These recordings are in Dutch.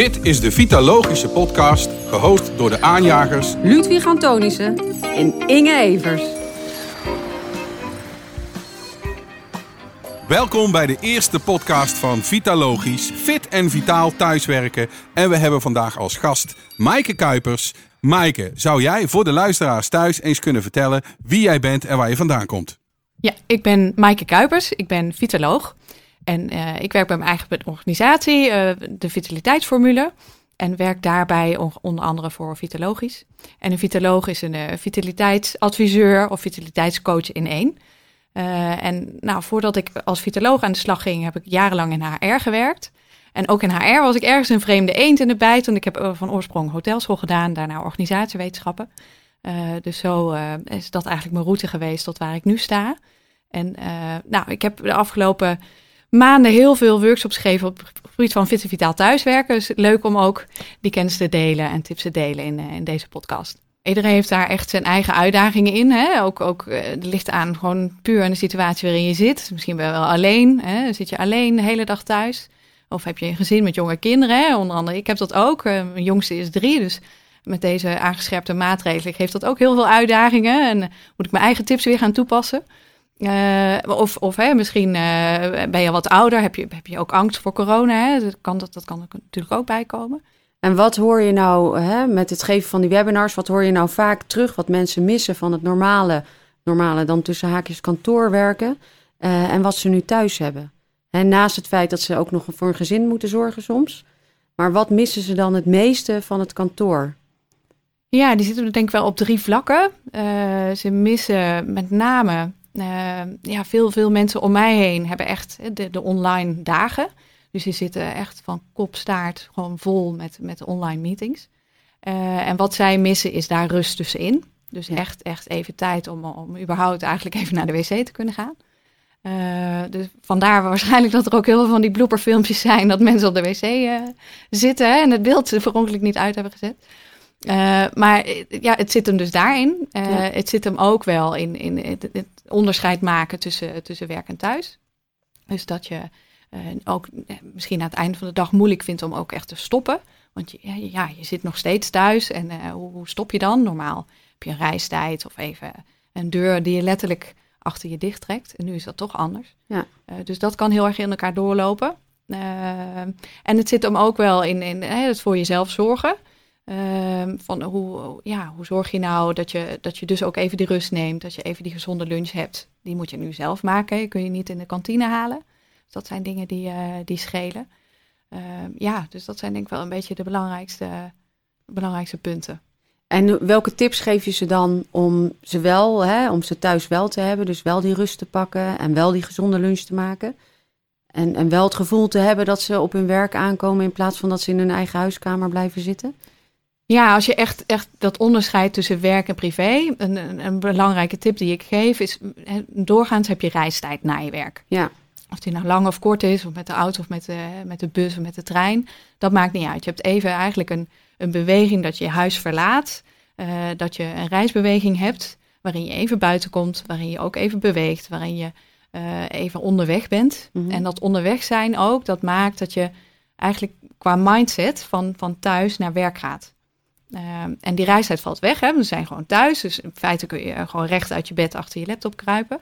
Dit is de Vitalogische podcast, gehost door de aanjagers Ludwig Antonissen en Inge Evers. Welkom bij de eerste podcast van Vitalogisch, fit en vitaal thuiswerken. En we hebben vandaag als gast Maaike Kuipers. Maaike, zou jij voor de luisteraars thuis eens kunnen vertellen wie jij bent en waar je vandaan komt? Ja, ik ben Maaike Kuipers, ik ben vitaloog. En uh, ik werk bij mijn eigen organisatie, uh, de Vitaliteitsformule. En werk daarbij onder andere voor Vitalogisch. En een vitaloog is een uh, vitaliteitsadviseur of vitaliteitscoach in één. en nou, voordat ik als vitaloog aan de slag ging, heb ik jarenlang in HR gewerkt. En ook in HR was ik ergens een vreemde eend in de bijt. Want ik heb van oorsprong hotelschool gedaan, daarna organisatiewetenschappen. dus zo is dat eigenlijk mijn route geweest tot waar ik nu sta. En nou, ik heb de afgelopen maanden heel veel workshops geven op het gebied van fit en vitaal thuiswerken. Dus leuk om ook die kennis te delen en tips te delen in, eh, in deze podcast. Iedereen heeft daar echt zijn eigen uitdagingen in. Hè? Ook, ook uh, ligt aan gewoon puur aan de situatie waarin je zit. Misschien ben je wel alleen. Hè? Zit je alleen de hele dag thuis? Of heb je een gezin met jonge kinderen? Hè? Onder andere, ik heb dat ook. Uh, mijn jongste is drie, dus met deze aangescherpte maatregelen heeft dat ook heel veel uitdagingen. En moet ik mijn eigen tips weer gaan toepassen. Uh, of of hè, misschien uh, ben je wat ouder, heb je, heb je ook angst voor corona. Hè? Dat, kan, dat, dat kan er natuurlijk ook bij komen. En wat hoor je nou hè, met het geven van die webinars, wat hoor je nou vaak terug wat mensen missen van het normale, normale dan tussen haakjes kantoorwerken uh, en wat ze nu thuis hebben? En naast het feit dat ze ook nog voor een gezin moeten zorgen soms. Maar wat missen ze dan het meeste van het kantoor? Ja, die zitten denk ik wel op drie vlakken. ze missen met name uh, ja, veel, veel mensen om mij heen hebben echt de, de online dagen. Dus die zitten echt van kop staart gewoon vol met, met online meetings. Uh, en wat zij missen is daar rust tussenin. Dus echt, echt even tijd om, om überhaupt eigenlijk even naar de wc te kunnen gaan. Uh, dus vandaar waarschijnlijk dat er ook heel veel van die blooperfilmpjes zijn dat mensen op de wc uh, zitten hè, en het beeld ze verongelukkig niet uit hebben gezet. Uh, maar ja, het zit hem dus daarin. Ja. Het zit hem ook wel in, in het, het, onderscheid maken tussen, tussen werk en thuis. Dus dat je uh, ook eh, misschien aan het einde van de dag moeilijk vindt om ook echt te stoppen. Want je, ja, je zit nog steeds thuis en uh, hoe, hoe, stop je dan? Normaal heb je een reistijd of even een deur die je letterlijk achter je dicht trekt. En nu is dat toch anders. Ja. Uh, dus dat kan heel erg in elkaar doorlopen. en het zit hem ook wel in, in het voor jezelf zorgen. Um, van hoe, ja, hoe zorg je nou dat je, dat je dus ook even die rust neemt, dat je even die gezonde lunch hebt. Die moet je nu zelf maken, je kun je niet in de kantine halen. Dus dat zijn dingen die, uh, die schelen. Uh, ja, dus dat zijn denk ik wel een beetje de belangrijkste, belangrijkste punten. En welke tips geef je ze dan om ze wel, hè, om ze thuis wel te hebben, dus wel die rust te pakken en wel die gezonde lunch te maken? En, en wel het gevoel te hebben dat ze op hun werk aankomen in plaats van dat ze in hun eigen huiskamer blijven zitten? Ja, als je echt, echt dat onderscheid tussen werk en privé, een, een, een, belangrijke tip die ik geef is, doorgaans heb je reistijd na je werk. Ja. Of die nou lang of kort is, of met de auto of met de, met de bus of met de trein, dat maakt niet uit. Je hebt even eigenlijk een, een beweging dat je je huis verlaat, uh, dat je een reisbeweging hebt, waarin je even buiten komt, waarin je ook even beweegt, waarin je uh, even onderweg bent. Mm -hmm. En dat onderweg zijn ook, dat maakt dat je eigenlijk qua mindset van, van thuis naar werk gaat. Uh, en die reistijd valt weg. Hè? We zijn gewoon thuis. Dus in feite kun je gewoon recht uit je bed achter je laptop kruipen.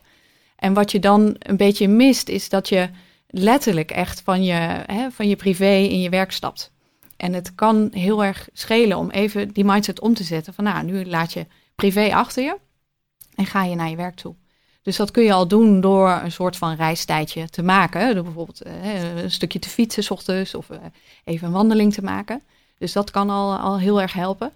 En wat je dan een beetje mist, is dat je letterlijk echt van je, hè, van je privé in je werk stapt. En het kan heel erg schelen om even die mindset om te zetten. Van nou, nu laat je privé achter je en ga je naar je werk toe. Dus dat kun je al doen door een soort van reistijdje te maken. Door bijvoorbeeld uh, een stukje te fietsen s ochtends of uh, even een wandeling te maken. Dus dat kan al, al heel erg helpen.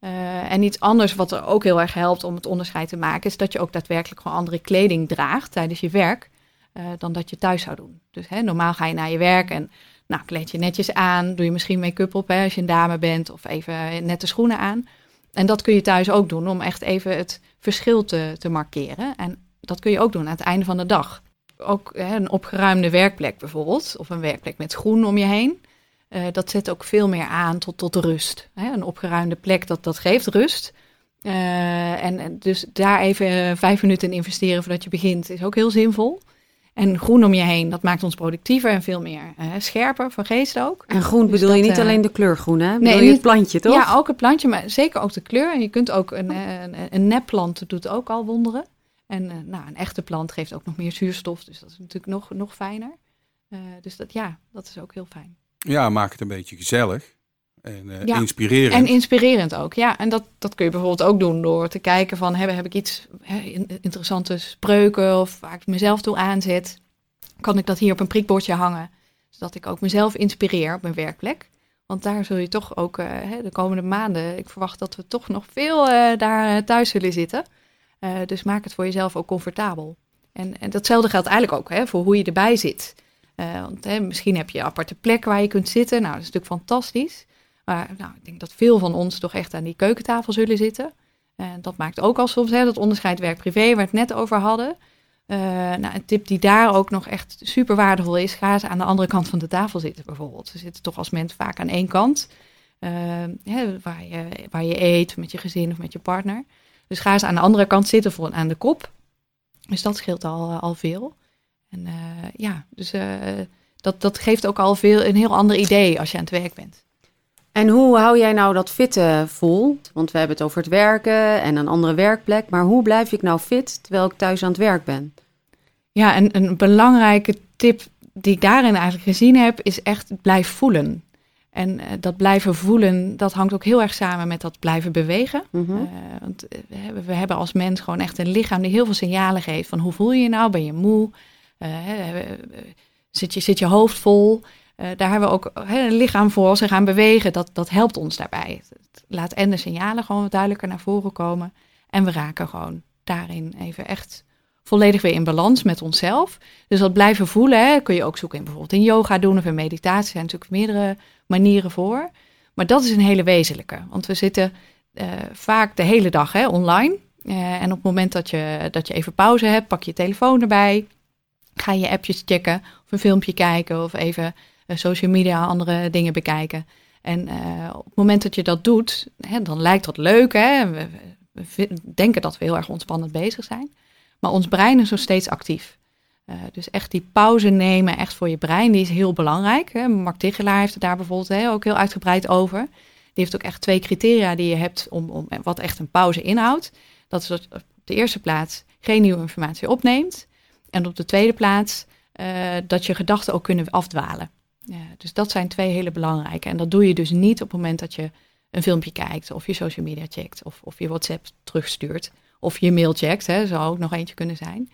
Uh, en iets anders wat er ook heel erg helpt om het onderscheid te maken, is dat je ook daadwerkelijk gewoon andere kleding draagt tijdens je werk uh, dan dat je thuis zou doen. Dus hè, normaal ga je naar je werk en nou, kleed je netjes aan, doe je misschien make-up op hè, als je een dame bent of even nette schoenen aan. En dat kun je thuis ook doen om echt even het verschil te, te markeren. En dat kun je ook doen aan het einde van de dag. Ook hè, een opgeruimde werkplek bijvoorbeeld, of een werkplek met groen om je heen. Uh, dat zet ook veel meer aan tot, tot rust. Hè? Een opgeruimde plek, dat, dat geeft rust. Uh, en dus daar even vijf minuten in investeren voordat je begint, is ook heel zinvol. En groen om je heen, dat maakt ons productiever en veel meer uh, scherper van geest ook. En groen dus bedoel je niet alleen de kleur groen, hè? Bedoel nee, je het plantje, toch? Ja, ook het plantje, maar zeker ook de kleur. En je kunt ook een, een, een nepplant doet ook al wonderen. En nou, een echte plant geeft ook nog meer zuurstof, dus dat is natuurlijk nog, nog fijner. dus dat, ja, dat is ook heel fijn. Ja, maak het een beetje gezellig. En uh, inspirerend. En inspirerend ook, ja. En dat, dat kun je bijvoorbeeld ook doen door te kijken van... heb, heb ik iets, interessante spreuken of waar ik mezelf toe aanzet? Kan ik dat hier op een prikbordje hangen? Zodat ik ook mezelf inspireer op mijn werkplek. Want daar zul je toch ook uh, de komende maanden... ik verwacht dat we toch nog veel uh, daar thuis zullen zitten. dus maak het voor jezelf ook comfortabel. En, en datzelfde geldt eigenlijk ook hè, voor hoe je erbij zit... hè, misschien heb je een aparte plek waar je kunt zitten. Nou, dat is natuurlijk fantastisch. Maar nou, ik denk dat veel van ons toch echt aan die keukentafel zullen zitten. En dat maakt ook al soms hè, dat onderscheid werk-privé, waar we het net over hadden. Uh, nou, een tip die daar ook nog echt super waardevol is, ga eens aan de andere kant van de tafel zitten bijvoorbeeld. We zitten toch als mens vaak aan één kant, hè, waar, je, waar je eet met je gezin of met je partner. Dus ga eens aan de andere kant zitten, voor aan de kop. Dus dat scheelt al, al veel. En uh, ja, dus dat, dat geeft ook al veel, een heel ander idee als je aan het werk bent. En hoe hou jij nou dat fitte vol? Want we hebben het over het werken en een andere werkplek. Maar hoe blijf ik nou fit terwijl ik thuis aan het werk ben? Ja, en een belangrijke tip die ik daarin eigenlijk gezien heb, is echt blijf voelen. En uh, dat blijven voelen, dat hangt ook heel erg samen met dat blijven bewegen. Mm -hmm. uh, want we, we hebben als mens gewoon echt een lichaam die heel veel signalen geeft van hoe voel je je nou? Ben je moe? Uh, zit, je, zit je hoofd vol? Daar hebben we ook een lichaam voor. We gaan bewegen, dat, dat helpt ons daarbij. Het laat en de signalen gewoon duidelijker naar voren komen. En we raken gewoon daarin even echt volledig weer in balans met onszelf. Dus dat blijven voelen kun je ook zoeken in bijvoorbeeld in yoga doen of in meditatie. Er zijn natuurlijk meerdere manieren voor. Maar dat is een hele wezenlijke. Want we zitten vaak de hele dag online. En op het moment dat je, dat je even pauze hebt, pak je telefoon erbij. Ga je appjes checken of een filmpje kijken of even uh, social media, andere dingen bekijken. En uh, op het moment dat je dat doet, hè, dan lijkt dat leuk. Hè? We, denken dat we heel erg ontspannend bezig zijn. Maar ons brein is nog steeds actief. Uh, dus echt die pauze nemen, echt voor je brein, die is heel belangrijk. Hè? Mark Tichelaar heeft het daar bijvoorbeeld hè, ook heel uitgebreid over. Die heeft ook echt twee criteria die je hebt om, om wat echt een pauze inhoudt. Dat is dat op de eerste plaats geen nieuwe informatie opneemt. En op de tweede plaats uh, dat je gedachten ook kunnen afdwalen. Ja, dus dat zijn twee hele belangrijke. En dat doe je dus niet op het moment dat je een filmpje kijkt, of je social media checkt, of, of je WhatsApp terugstuurt, of je mail checkt, hè, zou ook nog eentje kunnen zijn.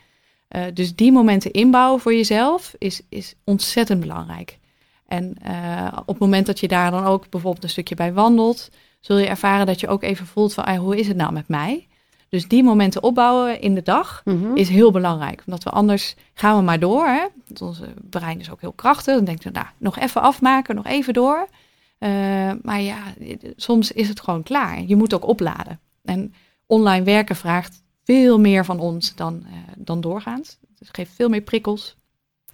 Uh, dus die momenten inbouwen voor jezelf is, is ontzettend belangrijk. En uh, op het moment dat je daar dan ook bijvoorbeeld een stukje bij wandelt, zul je ervaren dat je ook even voelt van, hoe is het nou met mij? Dus die momenten opbouwen in de dag mm-hmm. is heel belangrijk. Omdat we anders gaan we maar door. Hè? Onze brein is ook heel krachtig. Dan denken we, nou, nog even afmaken, nog even door. Uh, maar ja, soms is het gewoon klaar. Je moet ook opladen. En online werken vraagt veel meer van ons dan, uh, dan doorgaans. Het geeft veel meer prikkels.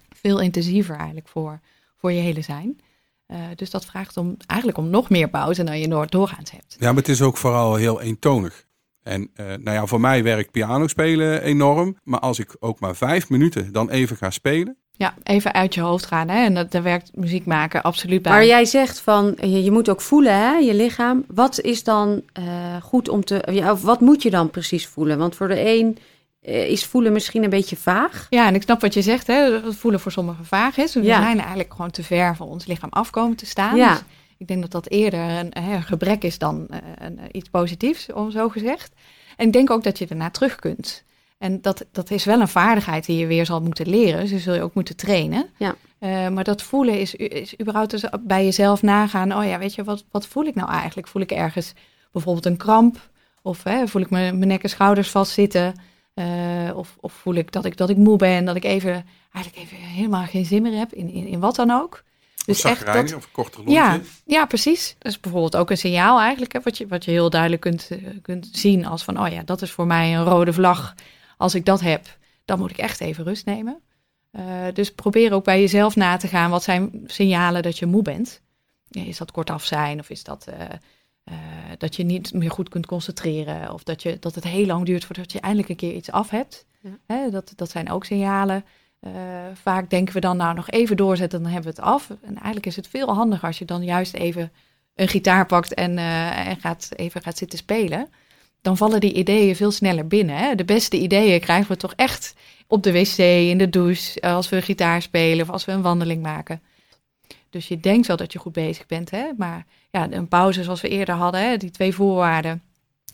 Veel intensiever eigenlijk voor, voor je hele zijn. Uh, dus dat vraagt om, eigenlijk om nog meer pauze dan je doorgaans hebt. Ja, maar het is ook vooral heel eentonig. En uh, nou ja, voor mij werkt piano spelen enorm. Maar als ik ook maar vijf minuten dan even ga spelen. Ja, even uit je hoofd gaan. Hè? En dat, daar werkt muziek maken absoluut bij. Maar jij zegt van, je, je moet ook voelen, hè, je lichaam. Wat is dan uh, goed om te... Ja, wat moet je dan precies voelen? Want voor de een uh, is voelen misschien een beetje vaag. Ja, en ik snap wat je zegt, hè, dat voelen voor sommigen vaag is. We ja. zijn eigenlijk gewoon te ver van ons lichaam afkomen te staan. Ja. Dus ik denk dat dat eerder een, een gebrek is dan uh, een, iets positiefs, om zo gezegd. En ik denk ook dat je ernaar terug kunt. En dat, dat is wel een vaardigheid die je weer zal moeten leren. Dus zul je ook moeten trainen. Ja. Uh, maar dat voelen is, is überhaupt dus bij jezelf nagaan. Oh ja, weet je, wat, wat voel ik nou eigenlijk? Voel ik ergens bijvoorbeeld een kramp? Of hè, voel ik mijn, mijn nek en schouders vastzitten? Uh, of, of voel ik dat, ik dat ik moe ben? Dat ik even, eigenlijk even helemaal geen zin meer heb in, in, in wat dan ook? Dus echt dat, of korter ja, ja, precies. Dat is bijvoorbeeld ook een signaal eigenlijk, hè, wat, je, wat je heel duidelijk kunt, uh, kunt zien als van, oh ja, dat is voor mij een rode vlag. Als ik dat heb, dan moet ik echt even rust nemen. Uh, dus probeer ook bij jezelf na te gaan, wat zijn signalen dat je moe bent? Is dat kortaf zijn of is dat uh, dat je niet meer goed kunt concentreren? Of dat, je, dat het heel lang duurt voordat je eindelijk een keer iets af hebt? Ja. Hè, dat, dat zijn ook signalen. Vaak denken we dan nou nog even doorzetten, dan hebben we het af. En eigenlijk is het veel handiger als je dan juist even een gitaar pakt en, en gaat, even gaat zitten spelen. Dan vallen die ideeën veel sneller binnen. Hè? De beste ideeën krijgen we toch echt op de wc, in de douche, als we gitaar spelen of als we een wandeling maken. Dus je denkt wel dat je goed bezig bent, hè? maar ja, een pauze zoals we eerder hadden, hè? die twee voorwaarden.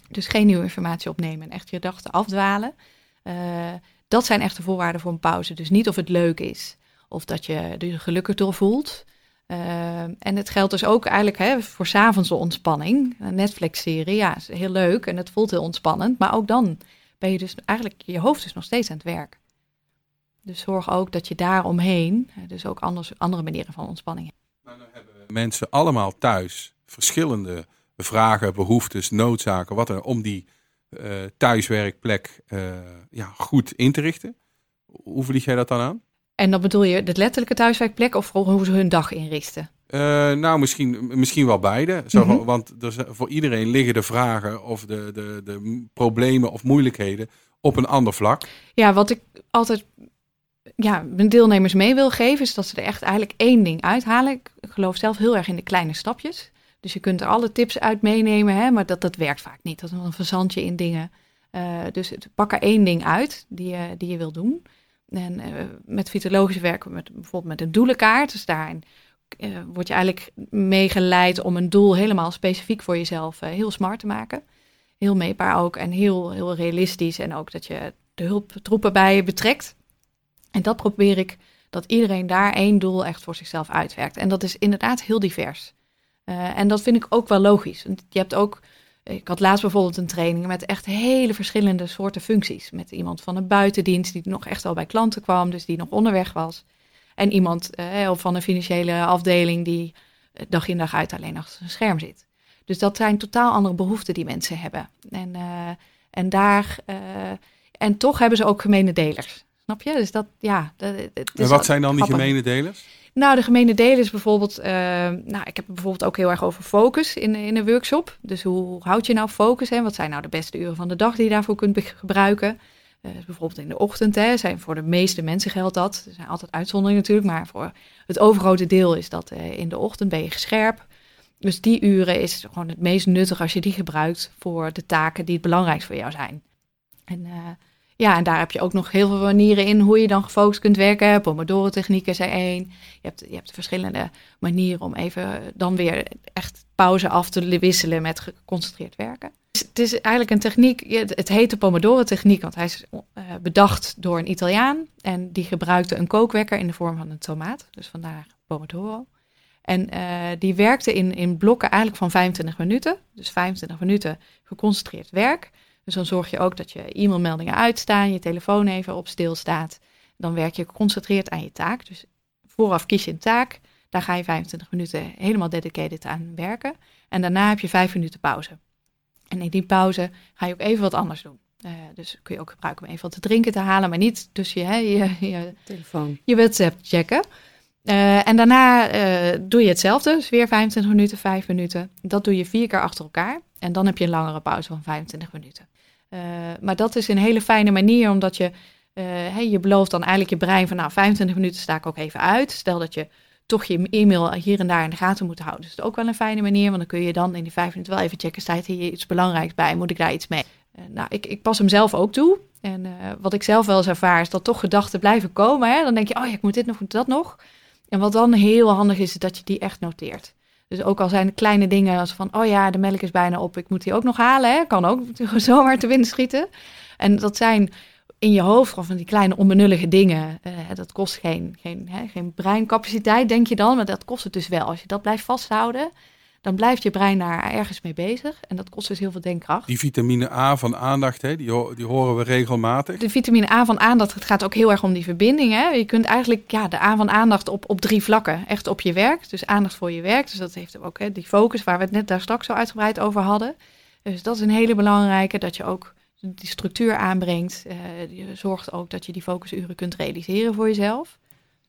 Dus geen nieuwe informatie opnemen en echt je gedachten afdwalen. Dat zijn echt de voorwaarden voor een pauze. Dus niet of het leuk is of dat je je gelukkig door voelt. Uh, en het geldt dus ook eigenlijk hè, voor s'avonds de ontspanning. Een Netflix-serie, ja, is heel leuk en het voelt heel ontspannend. Maar ook dan ben je dus eigenlijk, je hoofd is nog steeds aan het werk. Dus zorg ook dat je daaromheen, dus ook anders, andere manieren van ontspanning hebt. Maar dan hebben mensen allemaal thuis verschillende vragen, behoeftes, noodzaken, wat er om die thuiswerkplek uh, ja, goed in te richten. Hoe vlieg jij dat dan aan? En dan bedoel je de letterlijke thuiswerkplek of hoe ze hun dag inrichten? Uh, nou, misschien, misschien wel beide. Zo, mm -hmm. Want er, voor iedereen liggen de vragen of de, de, de problemen of moeilijkheden op een ander vlak. Ja, wat ik altijd ja, mijn deelnemers mee wil geven, is dat ze er echt eigenlijk één ding uithalen. Ik geloof zelf heel erg in de kleine stapjes. Dus je kunt er alle tips uit meenemen, hè, maar dat, dat werkt vaak niet. Dat is een verzandje in dingen. Uh, dus pak er één ding uit die je, die je wil doen. En uh, met fytologisch werken we met, bijvoorbeeld met een doelenkaart. Dus daarin uh, word je eigenlijk meegeleid om een doel helemaal specifiek voor jezelf heel smart te maken. Heel meetbaar ook en heel, heel realistisch. En ook dat je de hulptroepen bij je betrekt. En dat probeer ik, dat iedereen daar één doel echt voor zichzelf uitwerkt. En dat is inderdaad heel divers. Uh, en dat vind ik ook wel logisch. Want je hebt ook, ik had laatst bijvoorbeeld een training met echt hele verschillende soorten functies. Met iemand van een buitendienst die nog echt al bij klanten kwam, dus die nog onderweg was. En iemand uh, van een financiële afdeling die dag in dag uit alleen achter zijn scherm zit. Dus dat zijn totaal andere behoeften die mensen hebben. En, uh, en daar, en toch hebben ze ook gemene delers. Snap je? Dus dat, ja. Dat, en wat zijn dan die gemene delers? Nou, de gemene delers bijvoorbeeld, uh, nou, ik heb bijvoorbeeld ook heel erg over focus in, in een workshop. Dus hoe houd je nou focus? Hè? Wat zijn nou de beste uren van de dag die je daarvoor kunt gebruiken? Uh, bijvoorbeeld in de ochtend, hè, zijn voor de meeste mensen geldt dat. Er zijn altijd uitzonderingen natuurlijk, maar voor het overgrote deel is dat uh, in de ochtend ben je gescherp. Dus die uren is gewoon het meest nuttig als je die gebruikt voor de taken die het belangrijkst voor jou zijn. En ja, en daar heb je ook nog heel veel manieren in hoe je dan gefocust kunt werken. Pomodoro-techniek is er één. Je hebt, je hebt verschillende manieren om even dan weer echt pauze af te wisselen met geconcentreerd werken. Het is eigenlijk een techniek, het heet de Pomodoro-techniek, want hij is uh, bedacht door een Italiaan. En die gebruikte een kookwekker in de vorm van een tomaat. Dus vandaar Pomodoro. En uh, die werkte in, in blokken eigenlijk van 25 minuten. Dus 25 minuten geconcentreerd werk. Dus dan zorg je ook dat je e-mailmeldingen uitstaan, je telefoon even op stil staat. Dan werk je geconcentreerd aan je taak. Dus vooraf kies je een taak. Daar ga je 25 minuten helemaal dedicated aan werken. En daarna heb je vijf minuten pauze. En in die pauze ga je ook even wat anders doen. Uh, dus kun je ook gebruiken om even wat te drinken te halen, maar niet tussen je, je, je, telefoon. Je WhatsApp checken. Uh, en daarna uh, doe je hetzelfde, dus weer 25 minuten, 5 minuten. Dat doe je vier keer achter elkaar. En dan heb je een langere pauze van 25 minuten. Uh, maar dat is een hele fijne manier, omdat je, hey, je belooft dan eigenlijk je brein van nou 25 minuten sta ik ook even uit. Stel dat je toch je e-mail hier en daar in de gaten moet houden. Dus dat is ook wel een fijne manier, want dan kun je dan in die vijf minuten wel even checken, staat hier iets belangrijks bij, moet ik daar iets mee? nou, ik, ik pas hem zelf ook toe. En wat ik zelf wel eens ervaar, is dat toch gedachten blijven komen. Hè? Dan denk je, oh ja, ik moet dit nog, moet dat nog. En wat dan heel handig is, is dat je die echt noteert. Dus ook al zijn kleine dingen als van, oh ja, de melk is bijna op, ik moet die ook nog halen. Hè? Kan ook zomaar te winnen schieten. En dat zijn in je hoofd van die kleine onbenullige dingen. Uh, dat kost geen, geen, hè, geen breincapaciteit, denk je dan, maar dat kost het dus wel. Als je dat blijft vasthouden, dan blijft je brein daar ergens mee bezig. En dat kost dus heel veel denkkracht. Die vitamine A van aandacht, hè, die, die horen we regelmatig. De vitamine A van aandacht, het gaat ook heel erg om die verbinding. Hè. Je kunt eigenlijk ja, de A van aandacht op, op drie vlakken. Echt op je werk, dus aandacht voor je werk. Dus dat heeft ook hè, die focus waar we het net daar straks zo uitgebreid over hadden. Dus dat is een hele belangrijke, dat je ook die structuur aanbrengt. Uh, je zorgt ook dat je die focusuren kunt realiseren voor jezelf.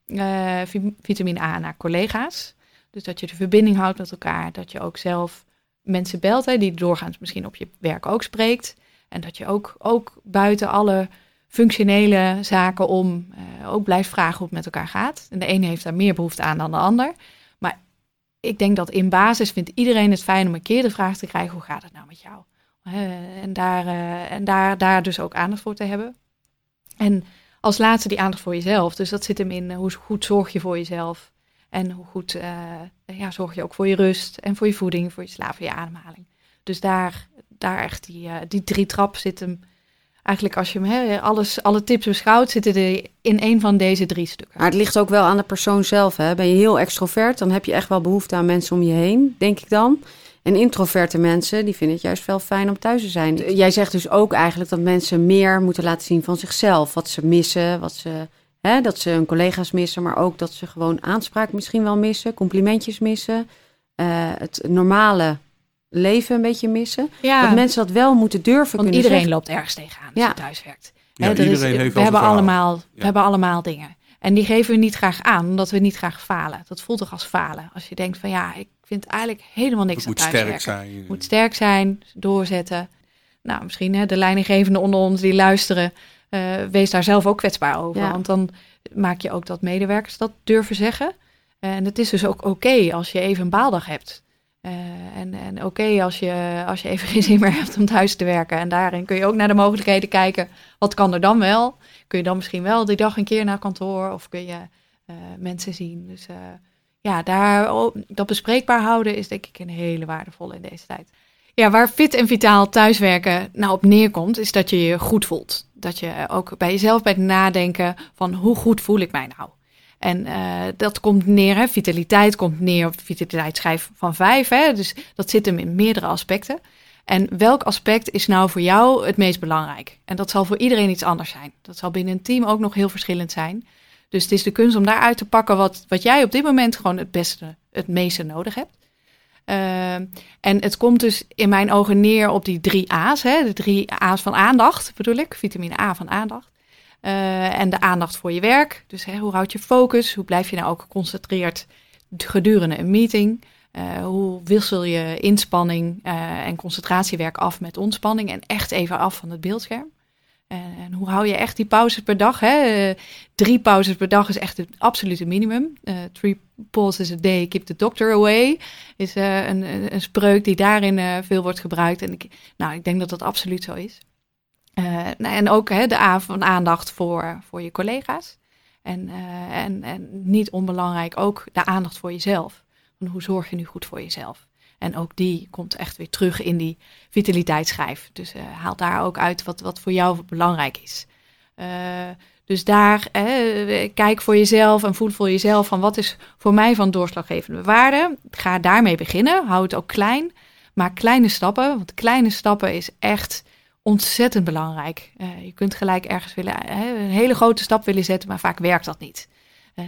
Uh, vitamine A naar collega's. Dus dat je de verbinding houdt met elkaar. Dat je ook zelf mensen belt, hè, die doorgaans misschien op je werk ook spreekt. En dat je ook, ook buiten alle functionele zaken om. ook blijft vragen hoe het met elkaar gaat. En de ene heeft daar meer behoefte aan dan de ander. Maar ik denk dat in basis vindt iedereen het fijn om een keer de vraag te krijgen: hoe gaat het nou met jou? en daar, en daar, daar dus ook aandacht voor te hebben. En als laatste die aandacht voor jezelf. Dus dat zit hem in hoe goed zorg je voor jezelf. En hoe goed uh, ja, zorg je ook voor je rust en voor je voeding, voor je slaap, voor je ademhaling. Dus daar, daar echt die, uh, die drie trap zit hem. Eigenlijk als je hem, alles, alle tips beschouwt, zitten er in een van deze drie stukken. Maar het ligt ook wel aan de persoon zelf. Hè? Ben je heel extrovert, dan heb je echt wel behoefte aan mensen om je heen, denk ik dan. En introverte mensen, die vinden het juist wel fijn om thuis te zijn. Jij zegt dus ook eigenlijk dat mensen meer moeten laten zien van zichzelf. Wat ze missen, wat ze, hè, dat ze hun collega's missen, maar ook dat ze gewoon aanspraak misschien wel missen, complimentjes missen. Uh, het normale leven een beetje missen. Ja. Dat mensen dat wel moeten durven Want kunnen iedereen loopt ergens tegenaan als ja. je thuis werkt. Ja, iedereen is, heeft we, hebben allemaal, we hebben allemaal dingen. En die geven we niet graag aan, omdat we niet graag falen. Dat voelt toch als falen. Als je denkt van ja, ik vind eigenlijk helemaal niks het aan moet sterk zijn. Het moet sterk zijn, doorzetten. Nou, misschien hè, de leidinggevenden onder ons die luisteren, uh, wees daar zelf ook kwetsbaar over. Want dan maak je ook dat medewerkers dat durven zeggen. En het is dus ook oké als je even een baaldag hebt. Uh, en en oké als, je, als je even geen zin meer hebt om thuis te werken. En daarin kun je ook naar de mogelijkheden kijken. Wat kan er dan wel? Kun je dan misschien wel die dag een keer naar kantoor? Of kun je uh, mensen zien? Dus uh, ja, daar, oh, dat bespreekbaar houden is denk ik een hele waardevolle in deze tijd. Ja, waar fit en vitaal thuiswerken nou op neerkomt, is dat je je goed voelt. Dat je ook bij jezelf het nadenken van hoe goed voel ik mij nou? En uh, dat komt neer, hè, vitaliteit komt neer op vitaliteitsschijf van vijf. Hè, dus dat zit hem in meerdere aspecten. En welk aspect is nou voor jou het meest belangrijk? En dat zal voor iedereen iets anders zijn. Dat zal binnen een team ook nog heel verschillend zijn. Dus het is de kunst om daaruit te pakken wat, wat jij op dit moment gewoon het beste, het meeste nodig hebt. Uh, en het komt dus in mijn ogen neer op die drie A's. Hè? De drie A's van aandacht bedoel ik. Vitamine A van aandacht. Uh, en de aandacht voor je werk. Dus hè, hoe houd je focus? Hoe blijf je nou ook geconcentreerd gedurende een meeting? Uh, hoe wissel je inspanning uh, en concentratiewerk af met ontspanning en echt even af van het beeldscherm? En, hoe hou je echt die pauzes per dag? Hè? Uh, drie pauzes per dag is echt het absolute minimum. three pauses a day, keep the doctor away, is een, een, een, spreuk die daarin veel wordt gebruikt. En ik, nou, ik denk dat dat absoluut zo is. Nou, en ook hè, de aandacht voor, voor je collega's. En, en, en niet onbelangrijk ook de aandacht voor jezelf. Hoe zorg je nu goed voor jezelf? En ook die komt echt weer terug in die vitaliteitsschijf. Dus uh, haal daar ook uit wat, wat voor jou belangrijk is. Uh, dus daar uh, kijk voor jezelf en voel voor jezelf van wat is voor mij van doorslaggevende waarde. Ga daarmee beginnen. Hou het ook klein. Maak kleine stappen. Want kleine stappen is echt ontzettend belangrijk. je kunt gelijk ergens willen, een hele grote stap willen zetten, maar vaak werkt dat niet.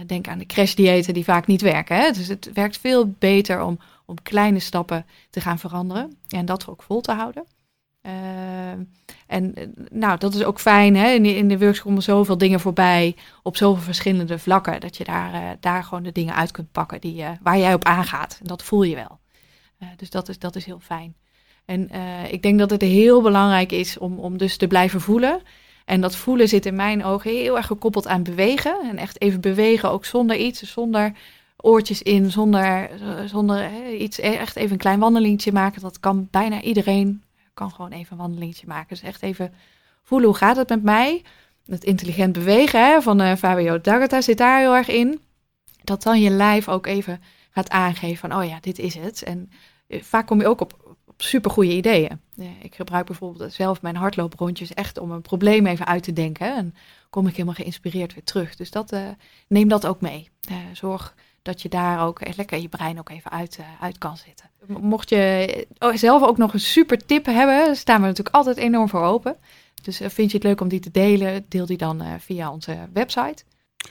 Denk aan de crashdiëten die vaak niet werken. Hè? Dus het werkt veel beter om, om kleine stappen te gaan veranderen en dat ook vol te houden. Uh, en nou, dat is ook fijn. Hè? In, de, in de workshop komen zoveel dingen voorbij op zoveel verschillende vlakken. Dat je daar, uh, daar gewoon de dingen uit kunt pakken die, waar jij op aangaat. En dat voel je wel. dus dat is, dat is heel fijn. En ik denk dat het heel belangrijk is om, om dus te blijven voelen. En dat voelen zit in mijn ogen heel erg gekoppeld aan bewegen. En echt even bewegen, ook zonder iets, zonder oortjes in, zonder, zonder iets, echt even een klein wandelingetje maken. Dat kan bijna iedereen, kan gewoon even een wandelingetje maken. Dus echt even voelen, hoe gaat het met mij? Het intelligent bewegen hè, van uh, Fabio D'Agata zit daar heel erg in. Dat dan je lijf ook even gaat aangeven van, oh ja, dit is het. En eh, vaak kom je ook op super goede ideeën. Ik gebruik bijvoorbeeld zelf mijn hardlooprondjes echt om een probleem even uit te denken. En kom ik helemaal geïnspireerd weer terug. Dus dat, uh, neem dat ook mee. Zorg dat je daar ook lekker je brein ook even uit, uh, uit kan zetten. Mocht je oh, zelf ook nog een super tip hebben, staan we natuurlijk altijd enorm voor open. Dus vind je het leuk om die te delen, deel die dan via onze website.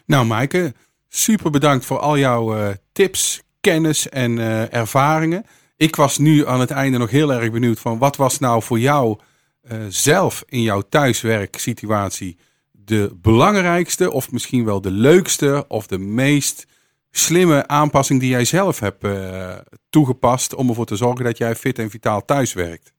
Nou, Maaike, super bedankt voor al jouw tips, kennis en ervaringen. Ik was nu aan het einde nog heel erg benieuwd van wat was nou voor jou uh, zelf in jouw thuiswerksituatie de belangrijkste of misschien wel de leukste of de meest slimme aanpassing die jij zelf hebt uh, toegepast om ervoor te zorgen dat jij fit en vitaal thuis werkt?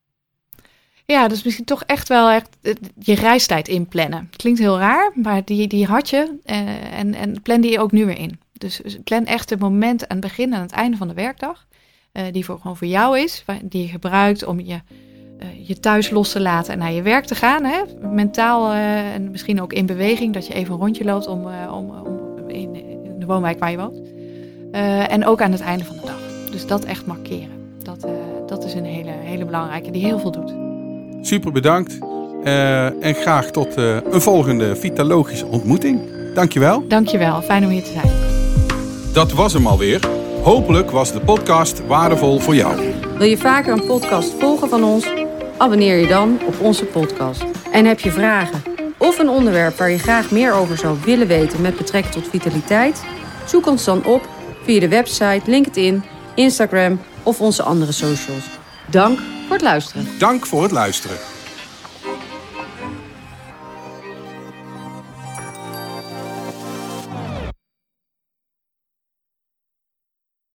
Ja, dus misschien toch echt wel echt je reistijd inplannen. Klinkt heel raar, maar die, die had je uh, en, en plan die ook nu weer in. Dus plan echt het moment aan het begin en aan het einde van de werkdag. Die voor, gewoon voor jou is, die je gebruikt om je, je thuis los te laten en naar je werk te gaan. Hè? Mentaal en misschien ook in beweging, dat je even een rondje loopt om, om, om in, woonwijk waar je woont. en ook aan het einde van de dag. Dus dat echt markeren. Dat, dat is een hele, hele belangrijke die heel veel doet. Super bedankt. Uh, en graag tot uh, een volgende Vitalogische ontmoeting. Dankjewel. Dankjewel, fijn om hier te zijn. Dat was hem alweer. Hopelijk was de podcast waardevol voor jou. Wil je vaker een podcast volgen van ons? Abonneer je dan op onze podcast. En heb je vragen of een onderwerp waar je graag meer over zou willen weten met betrekking tot vitaliteit? Zoek ons dan op via de website, LinkedIn, Instagram of onze andere socials. Dank voor het luisteren. Dank voor het luisteren.